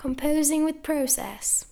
Composing with process.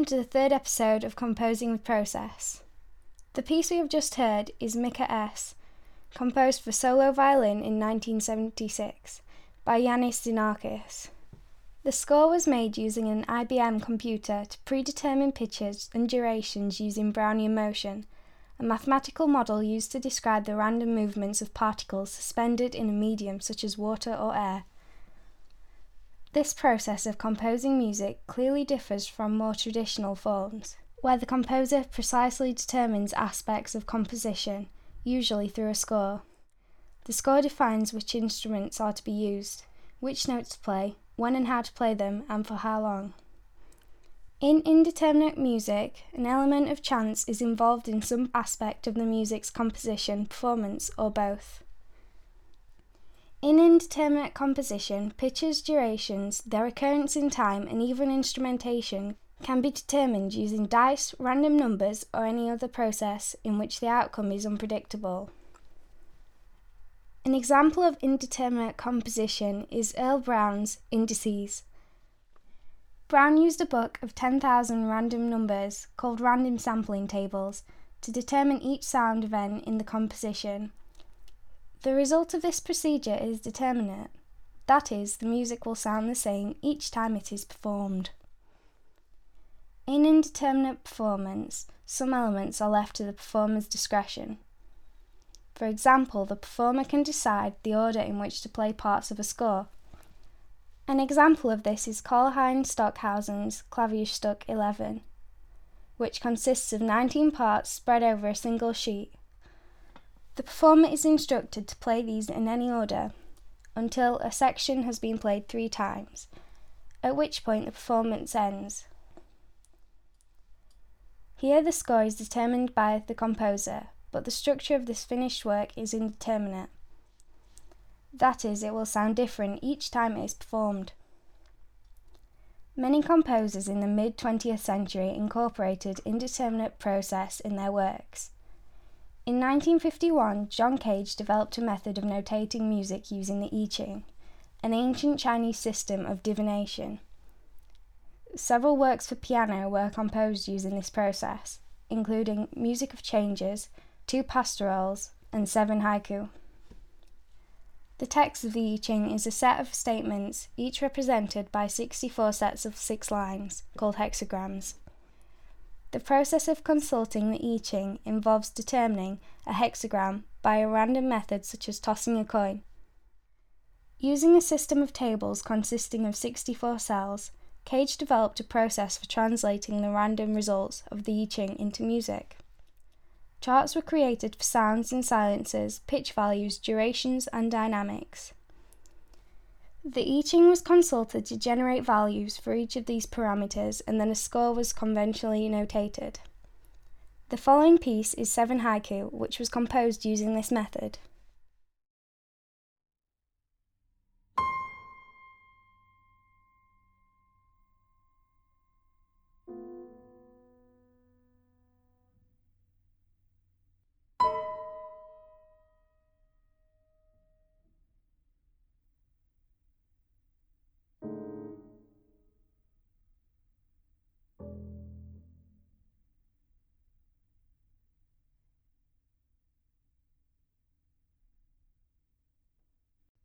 Welcome to the third episode of Composing with Process. The piece we have just heard is Mikka S, composed for solo violin in 1976 by Iannis Xenakis. The score was made using an IBM computer to predetermine pitches and durations using Brownian motion, a mathematical model used to describe the random movements of particles suspended in a medium such as water or air. This process of composing music clearly differs from more traditional forms, where the composer precisely determines aspects of composition, usually through a score. The score defines which instruments are to be used, which notes to play, when and how to play them, and for how long. In indeterminate music, an element of chance is involved in some aspect of the music's composition, performance, or both. In indeterminate composition, pitches, durations, their occurrence in time, and even instrumentation can be determined using dice, random numbers, or any other process in which the outcome is unpredictable. An example of indeterminate composition is Earle Brown's Indices. Brown used a book of 10,000 random numbers, called random sampling tables, to determine each sound event in the composition. The result of this procedure is determinate. That is, the music will sound the same each time it is performed. In indeterminate performance, some elements are left to the performer's discretion. For example, the performer can decide the order in which to play parts of a score an example of this is Karlheinz Stockhausen's Klavierstück 11, which consists of 19 parts spread over a single sheet. The performer is instructed to play these in any order until a section has been played three times, at which point the performance ends. Here the score is determined by the composer, but the structure of this finished work is indeterminate. That is, it will sound different each time it is performed. Many composers in the mid 20th century incorporated indeterminate process in their works. In 1951, John Cage developed a method of notating music using the I Ching, an ancient Chinese system of divination. Several works for piano were composed using this process, including Music of Changes, two pastorals, and seven haiku. The text of the I Ching is a set of statements, each represented by 64 sets of six lines, called hexagrams. The process of consulting the I Ching involves determining a hexagram by a random method such as tossing a coin. Using a system of tables consisting of 64 cells, Cage developed a process for translating the random results of the I Ching into music. Charts were created for sounds and silences, pitch values, durations, and dynamics. The I Ching was consulted to generate values for each of these parameters, and then a score was conventionally notated. The following piece is Seven Haiku, which was composed using this method.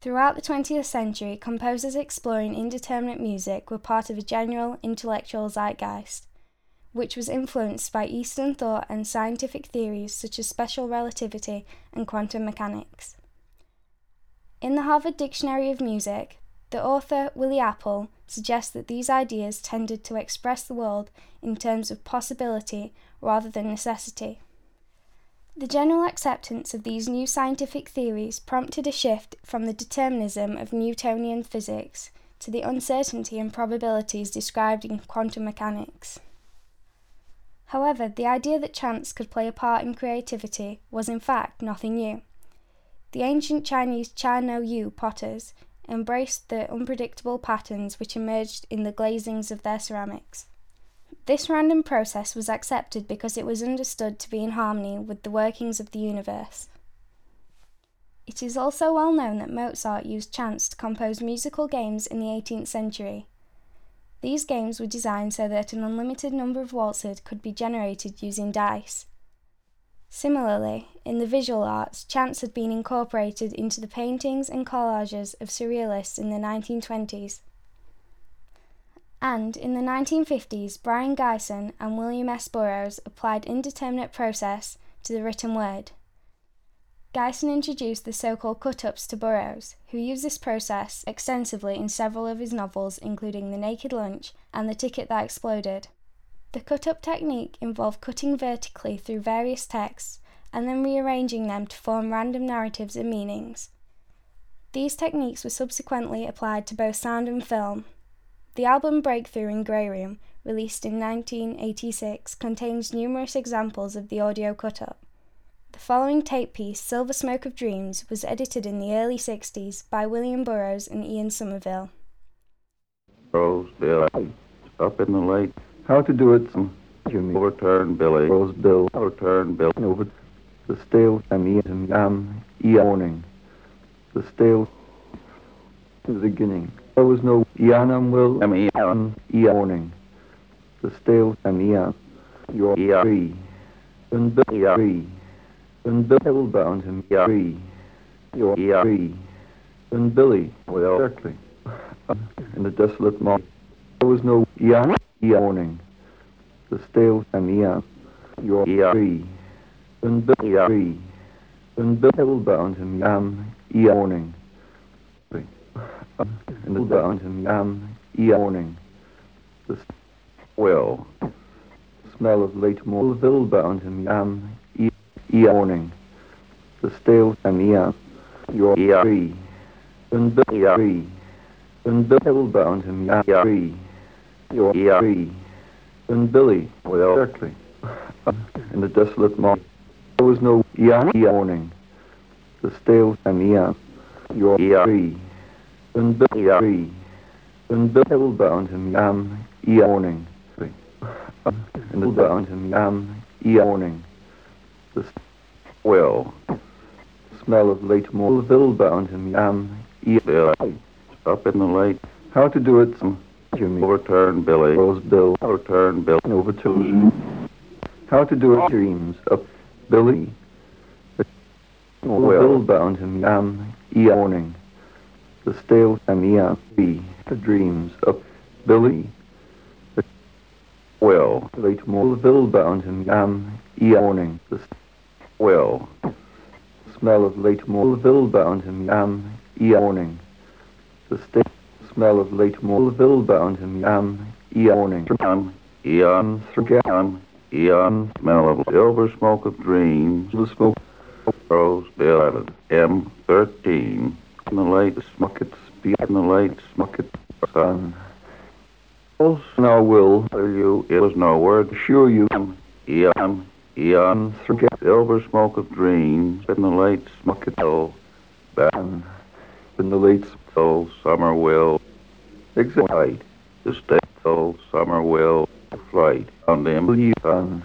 Throughout the 20th century, composers exploring indeterminate music were part of a general intellectual zeitgeist, which was influenced by Eastern thought and scientific theories such as special relativity and quantum mechanics. In the Harvard Dictionary of Music, the author, Willi Apel, suggests that these ideas tended to express the world in terms of possibility rather than necessity. The general acceptance of these new scientific theories prompted a shift from the determinism of Newtonian physics to the uncertainty and probabilities described in quantum mechanics. However, the idea that chance could play a part in creativity was in fact nothing new. The ancient Chinese Cha No Yu potters embraced the unpredictable patterns which emerged in the glazings of their ceramics. This random process was accepted because it was understood to be in harmony with the workings of the universe. It is also well known that Mozart used chance to compose musical games in the 18th century. These games were designed so that an unlimited number of waltzes could be generated using dice. Similarly, in the visual arts, chance had been incorporated into the paintings and collages of surrealists in the 1920s. And in the 1950s, Brion Gysin and William S. Burroughs applied indeterminate process to the written word. Gysin introduced the so called cut ups to Burroughs, who used this process extensively in several of his novels, including The Naked Lunch and The Ticket That Exploded. The cut up technique involved cutting vertically through various texts and then rearranging them to form random narratives and meanings. These techniques were subsequently applied to both sound and film. The album Breakthrough in Grey Room, released in 1986, contains numerous examples of the audio cut up. The following tape piece, Silver Smoke of Dreams, was edited in the early 60s by William Burroughs and Ian Somerville. Rose Bill, up in the lake. How to do it, some Jimmy. Overturn Billy. Rose Bill. Overturn Bill. Over the stale and the am um, warning. The stale the beginning. There was no Ianam will M E am warning. The stale and the your free. And Yeah. free. And Bill bound him Yeah. free. Your free. And Billy Well, Exactly. In the desolate mob, there was no Ian warning. The stale and Ian, your free. And Yeah. free. And Bill bound him Yam warning. And the bound him um, Yam warning. The well, smell of late Morville bound him um, Yam warning. The stale and Ian, uh, your Yeah. free. And Yeah. free. And Bill bound him um, Yam Yeah. free. Your free. And Billy well, Exactly. In the desolate mob, there was no Ian warning. The stale and Ian, uh, your Yeah. Bill Yeah. free. And bound him Yam warning. And the bound him Yam warning. The well, smell of late Morville bound him Yam Bill, up in the lake. How to do it, some Jimmy. Overturn Billy. Rose Bill. Overturn Bill. over to how to do it dreams of Billy. Well. Bill bound him yam warning. The stale and yam be the dreams of Billy. Well, Late Morville bound him yam warning. The s- well, smell of late Morville bound him yam warning. The stale smell of late Morville bound him yam warning. Eon, Eon, Eon, Eon, smell of silver smoke of dreams. the smoke Rose Bill Island, M13. In the late buckets speed, in the late bucket sun. sun. Now will Tell you, it was no word. assure you Eon, Eon, forget silver smoke of dreams. In the bucket smoke, back sun. In the late till summer will flight. The state till summer will flight. On them, sun.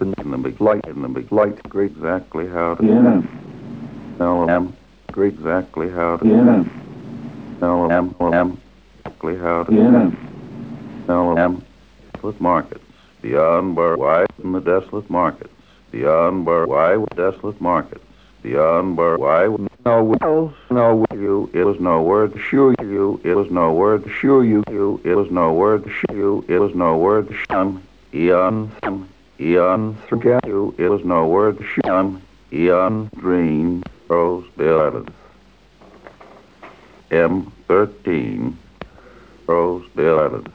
in the big light, in the big Light great exactly how to Yeah. Smell them. Um, exactly how to smell them. them. Exactly how to smell um, them. Desolate markets beyond where wide in the desolate markets beyond where wide desolate markets beyond wide Now will now will you it was no word assure you it was no word assure you you it was no word to show you it was no word to shun eon eon forget you it was no word to shun eon dream Roseville Islands. M13, Roseville Islands.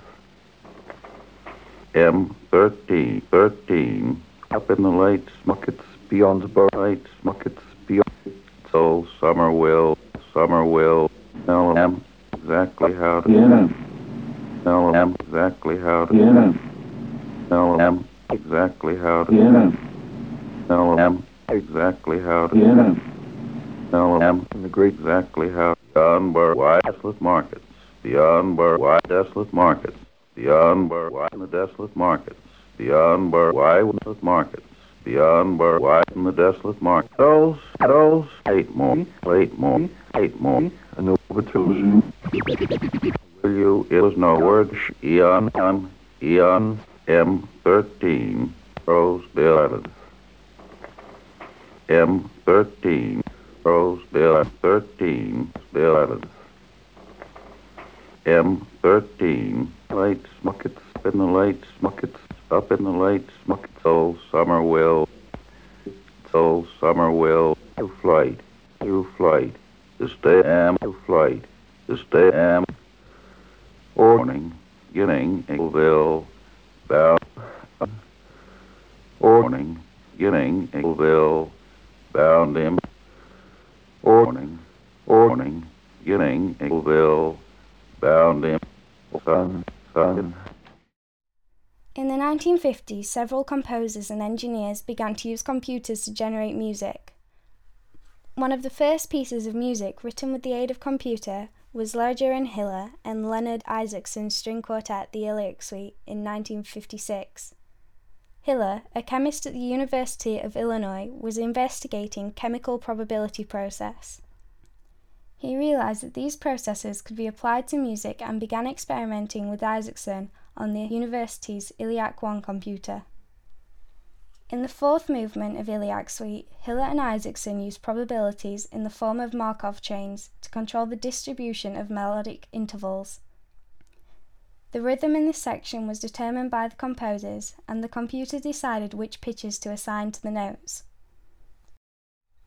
M13, 13, up in the lights, Muckets beyond the bar. lights, Muckets beyond. so Somerville, Somerville, tell them exactly how to Yeah. tell them exactly how to Yeah. tell them exactly how to Yeah. tell them exactly how to Yeah. The great exactly how beyond where wide desolate markets, beyond where wide desolate markets, beyond where wide in the desolate markets, beyond where wide in the markets, beyond where wide in the desolate markets. Those, those, eight more, eight more, eight more. and over to Will you? It was no word. Eon, on, Eon, M13, Roseville Islands. M13, Roseville, 13, Bill Islands. M13, lights, Muckets up in the lights, Muckets up in the lights, Muckets, old Summerwill, it's old Summerwill, to flight, to flight, to stay am, to flight, to stay am, warning, getting, Eagleville, bound, warning, getting, Eagleville, bound him, bound him, son, son. In the 1950s, several composers and engineers began to use computers to generate music. One of the first pieces of music written with the aid of computer was Lejaren Hiller and Leonard Isaacson's string quartet The Illiac Suite in 1956. Hiller, a chemist at the University of Illinois, was investigating chemical probability process. He realized that these processes could be applied to music and began experimenting with Isaacson on the university's ILLIAC 1 computer. In the fourth movement of Illiac Suite, Hiller and Isaacson used probabilities in the form of Markov chains to control the distribution of melodic intervals. The rhythm in this section was determined by the composers, and the computer decided which pitches to assign to the notes.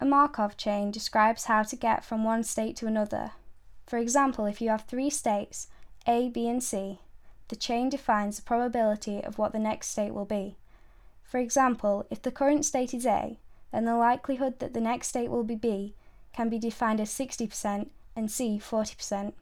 A Markov chain describes how to get from one state to another. For example, if you have three states, A, B, and C, the chain defines the probability of what the next state will be. For example, if the current state is A, then the likelihood that the next state will be B can be defined as 60% and C 40%.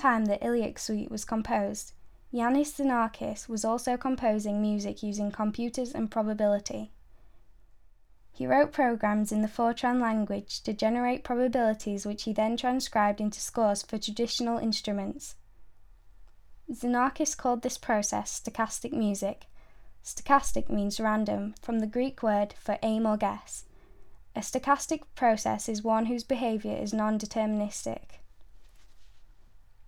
Time the Illiac Suite was composed, Iannis Xenakis was also composing music using computers and probability. He wrote programs in the Fortran language to generate probabilities which he then transcribed into scores for traditional instruments. Xenakis called this process stochastic music. Stochastic means random, from the Greek word for aim or guess. A stochastic process is one whose behavior is non deterministic.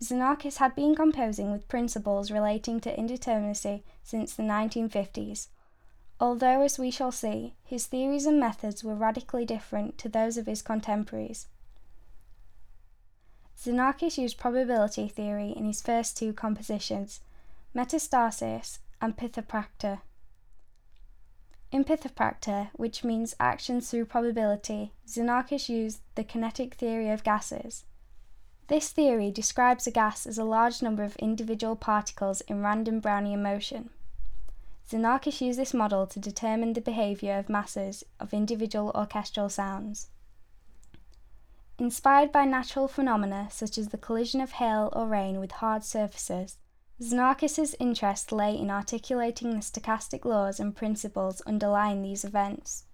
Xenakis had been composing with principles relating to indeterminacy since the 1950s, although, as we shall see, his theories and methods were radically different to those of his contemporaries. Xenakis used probability theory in his first two compositions, Metastaseis and Pithoprakta. In Pithoprakta, which means actions through probability, Xenakis used the kinetic theory of gases. This theory describes a gas as a large number of individual particles in random Brownian motion. Xenakis used this model to determine the behavior of masses of individual orchestral sounds. Inspired by natural phenomena such as the collision of hail or rain with hard surfaces, Xenakis's interest lay in articulating the stochastic laws and principles underlying these events.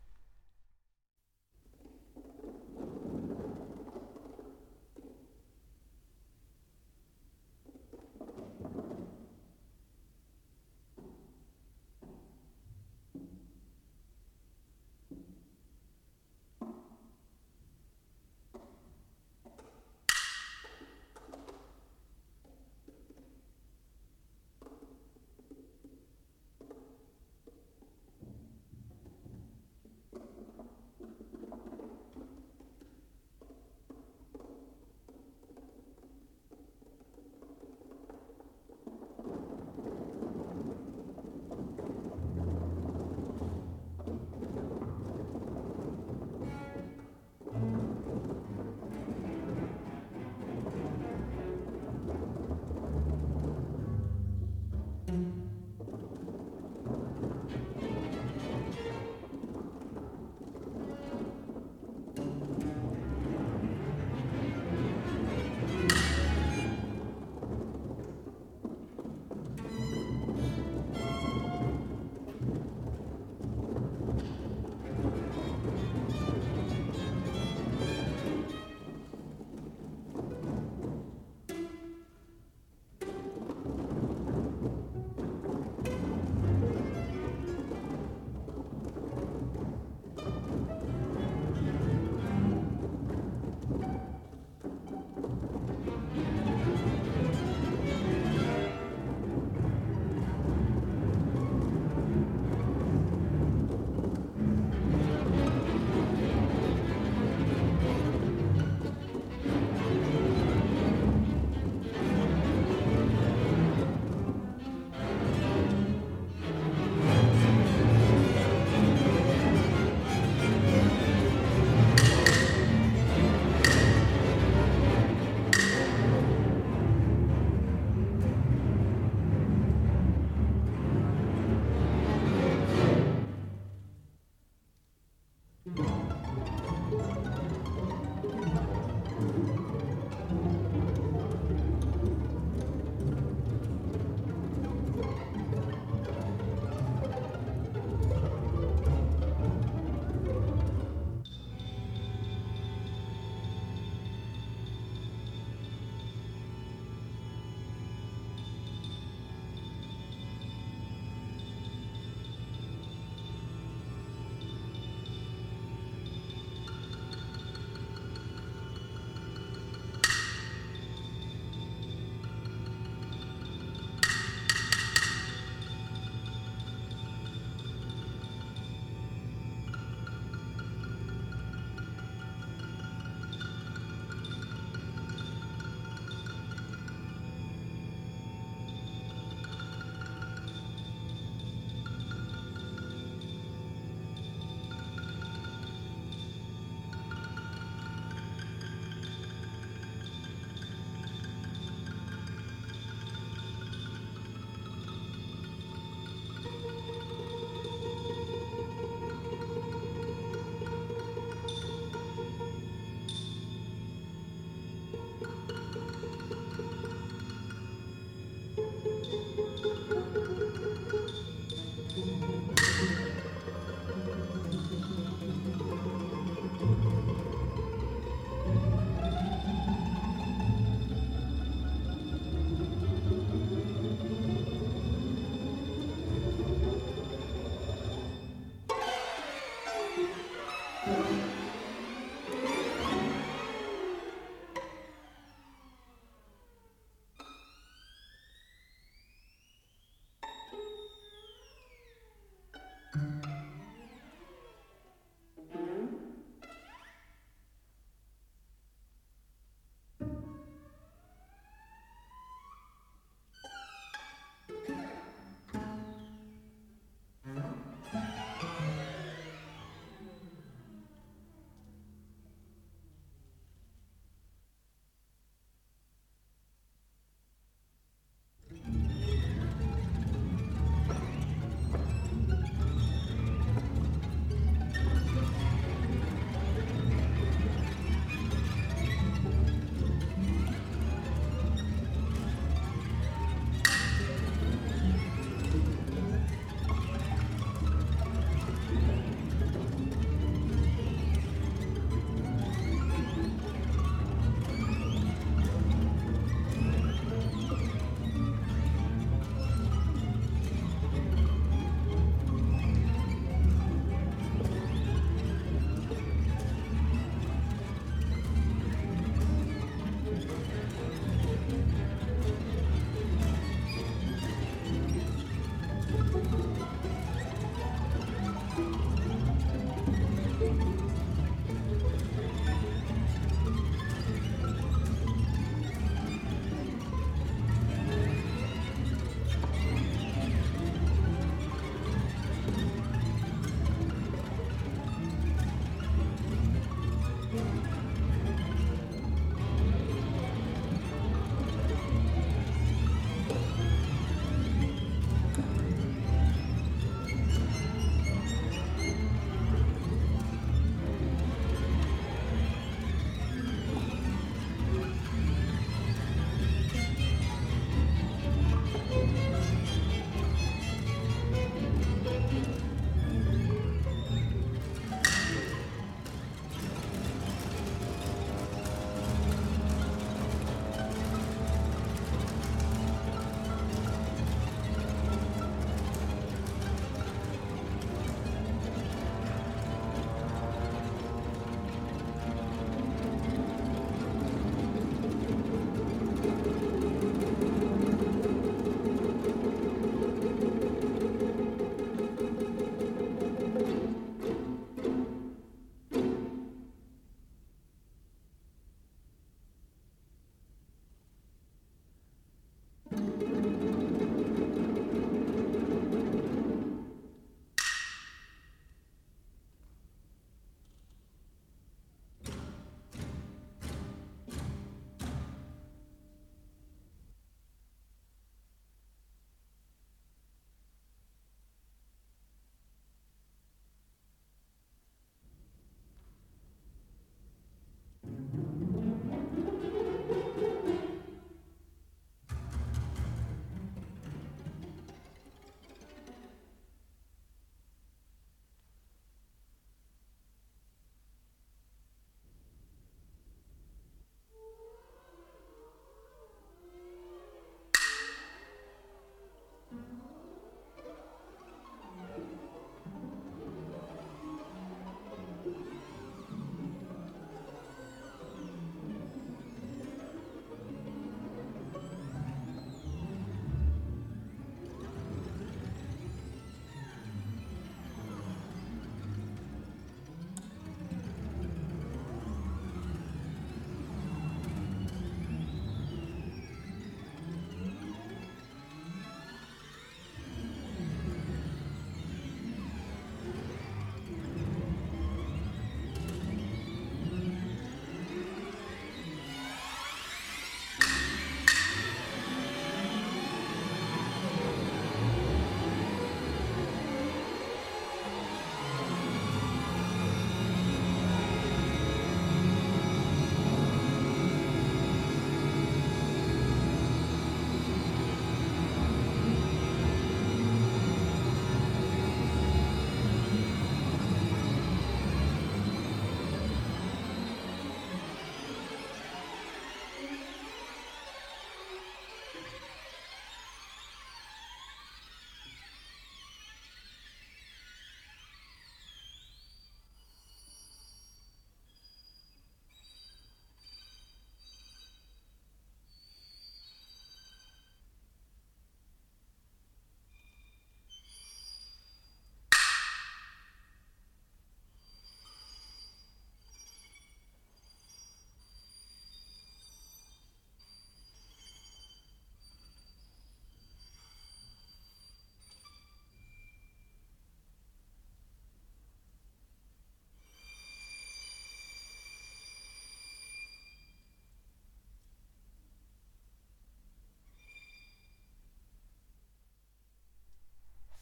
Mm-hmm.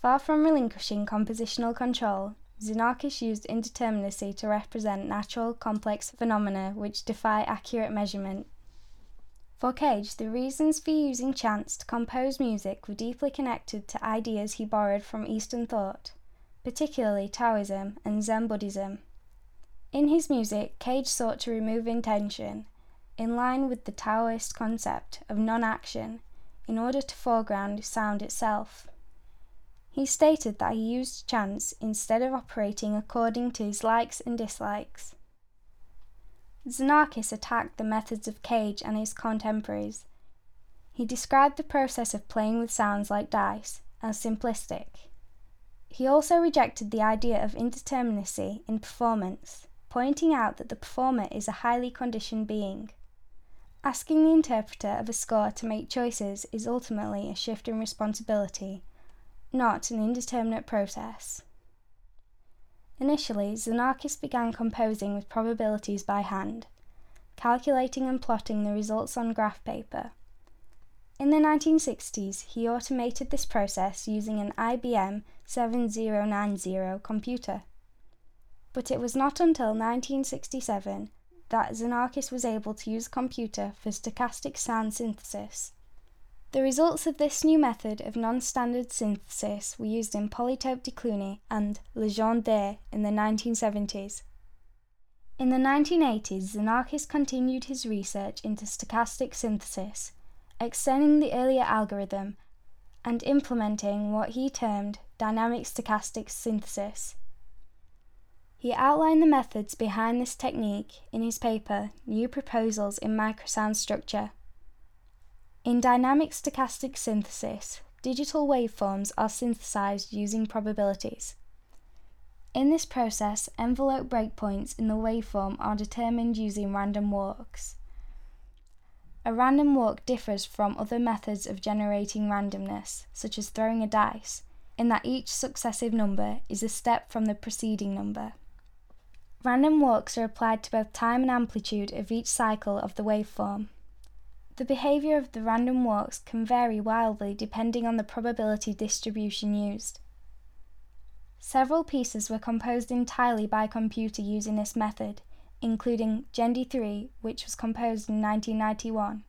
Far from relinquishing compositional control, Xenakis used indeterminacy to represent natural, complex phenomena which defy accurate measurement. For Cage, the reasons for using chance to compose music were deeply connected to ideas he borrowed from Eastern thought, particularly Taoism and Zen Buddhism. In his music, Cage sought to remove intention, in line with the Taoist concept of non action, in order to foreground sound itself. He stated that he used chance instead of operating according to his likes and dislikes. Xenakis attacked the methods of Cage and his contemporaries. He described the process of playing with sounds like dice as simplistic. He also rejected the idea of indeterminacy in performance, pointing out that the performer is a highly conditioned being. Asking the interpreter of a score to make choices is ultimately a shift in responsibility not an indeterminate process. Initially, Xenakis began composing with probabilities by hand, calculating and plotting the results on graph paper. In the 1960s, he automated this process using an IBM 7090 computer. But it was not until 1967 that Xenakis was able to use a computer for stochastic sound synthesis. The results of this new method of non-standard synthesis were used in Polytope de Cluny and Legendre in the 1970s. In the 1980s, Xenakis continued his research into stochastic synthesis, extending the earlier algorithm and implementing what he termed dynamic stochastic synthesis. He outlined the methods behind this technique in his paper New Proposals in Microsound Structure. In dynamic stochastic synthesis, digital waveforms are synthesized using probabilities. In this process, envelope breakpoints in the waveform are determined using random walks. A random walk differs from other methods of generating randomness, such as throwing a dice, in that each successive number is a step from the preceding number. Random walks are applied to both time and amplitude of each cycle of the waveform. The behavior of the random walks can vary wildly depending on the probability distribution used. Several pieces were composed entirely by computer using this method, including GENDY 3, which was composed in 1991.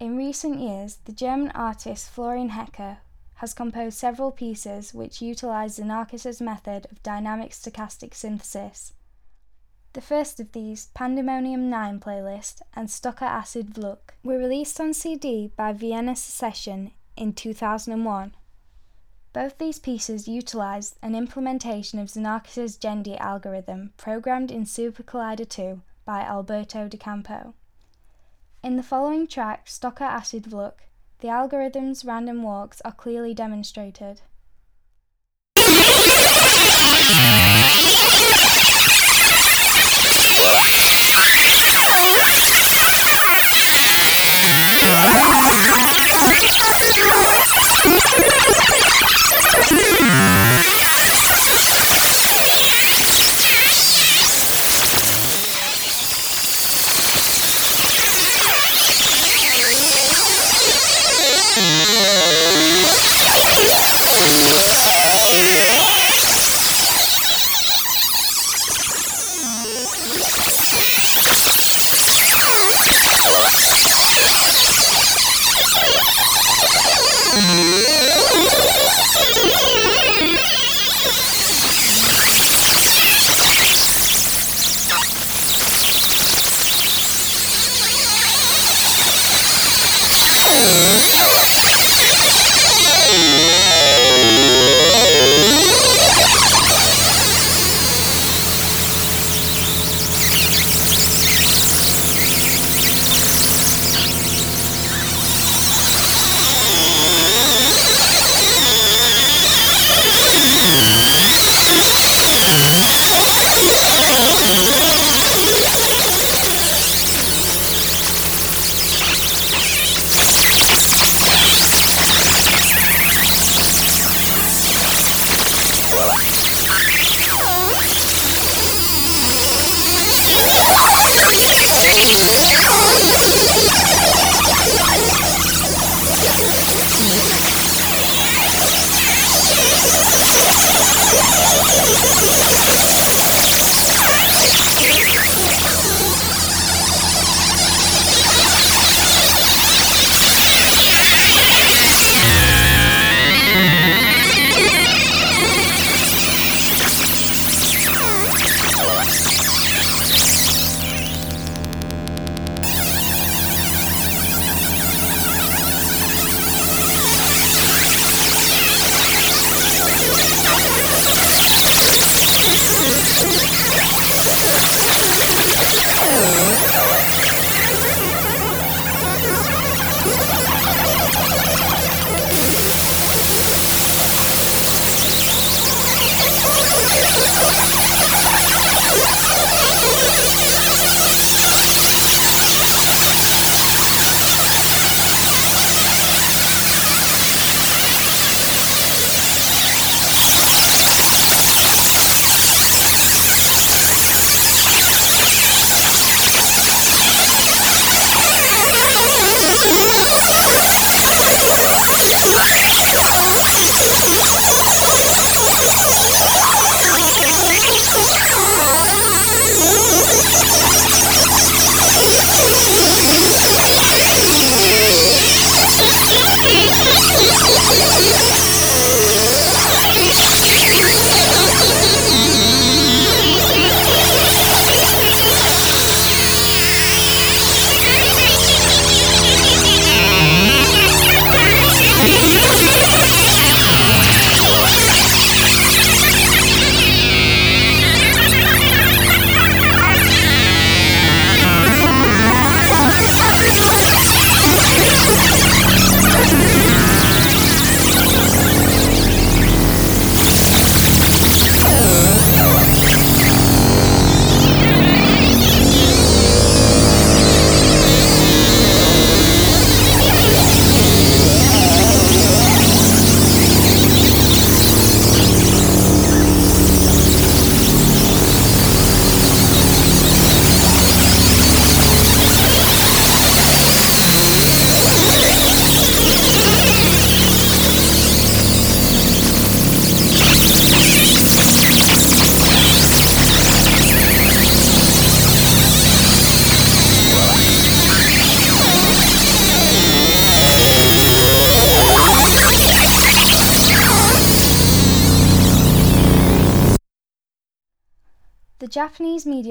In recent years, the German artist Florian Hecker has composed several pieces which utilize Xenakis' method of dynamic stochastic synthesis. The first of these, Pandemonium 9 playlist and Stocha Acid Vlook, were released on CD by Vienna Secession in 2001. Both these pieces utilized an implementation of Xenakis' GENDY algorithm programmed in SuperCollider 2 by Alberto De Campo. In the following track, Stocha Acid Vlook, the algorithm's random walks are clearly demonstrated.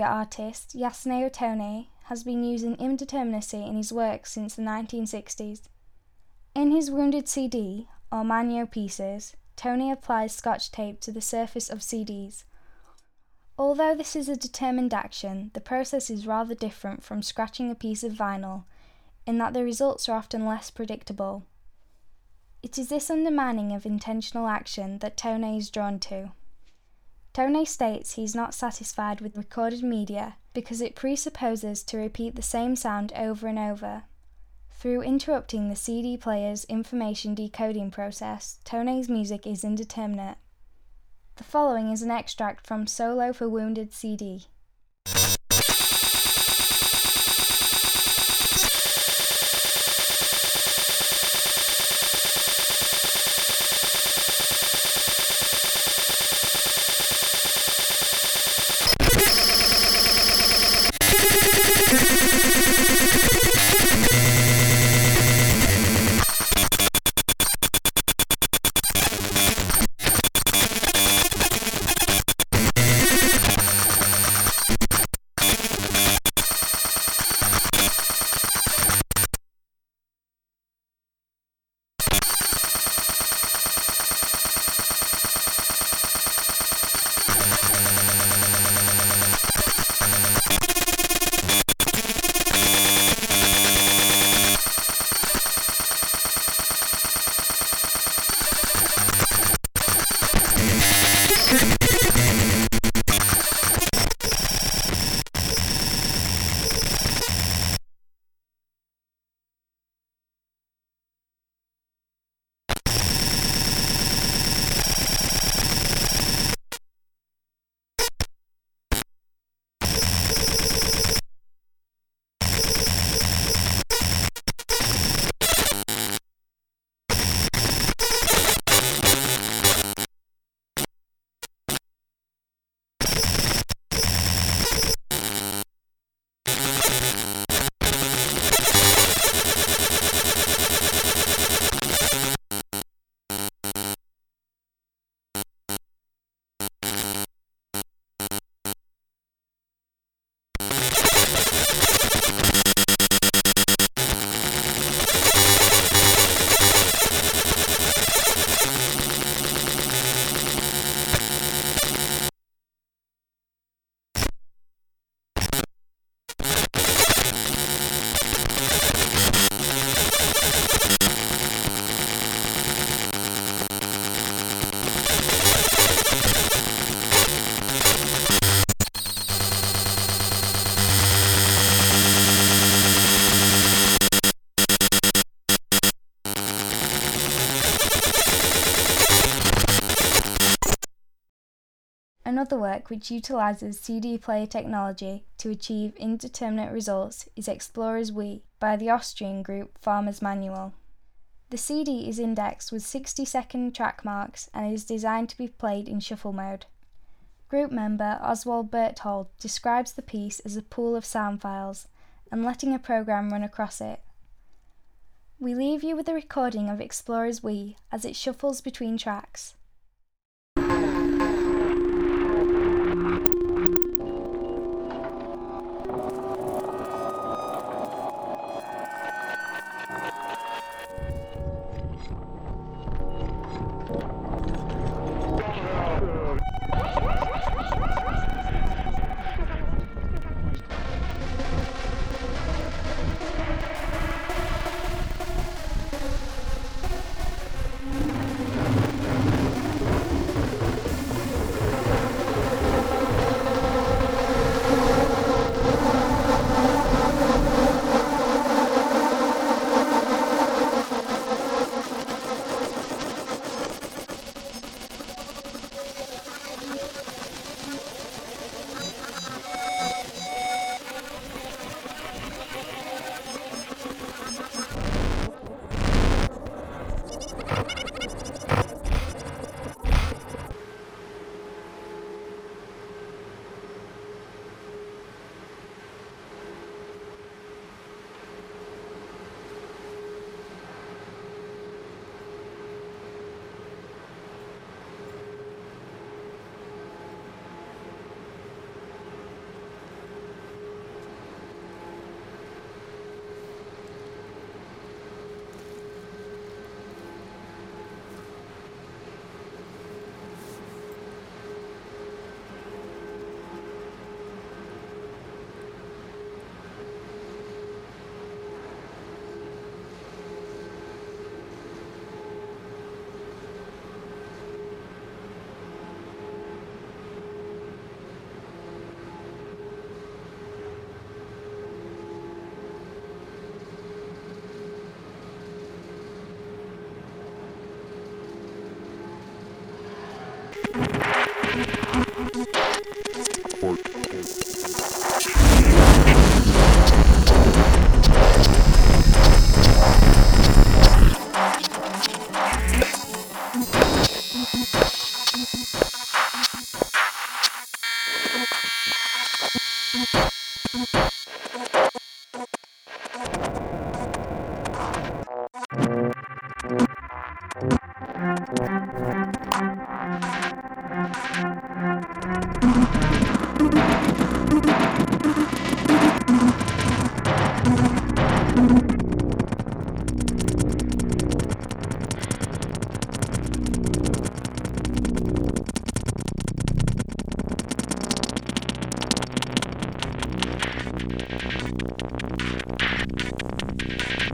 artist Yasunao Tone has been using indeterminacy in his work since the 1960s. In his Wounded CD, or Manio pieces, Tone applies scotch tape to the surface of CDs. Although this is a determined action, the process is rather different from scratching a piece of vinyl in that the results are often less predictable. It is this undermining of intentional action that Tone is drawn to. Tone states he is not satisfied with recorded media because it presupposes to repeat the same sound over and over. Through interrupting the CD player's information decoding process, Tone's music is indeterminate. The following is an extract from Solo for Wounded CD. Which utilizes CD player technology to achieve indeterminate results is Explorers We by the Austrian group Farmer's Manual. The CD is indexed with 60 second track marks and is designed to be played in shuffle mode. Group member Oswald Berthold describes the piece as a pool of sound files and letting a program run across it. We leave you with a recording of Explorers We as it shuffles between tracks.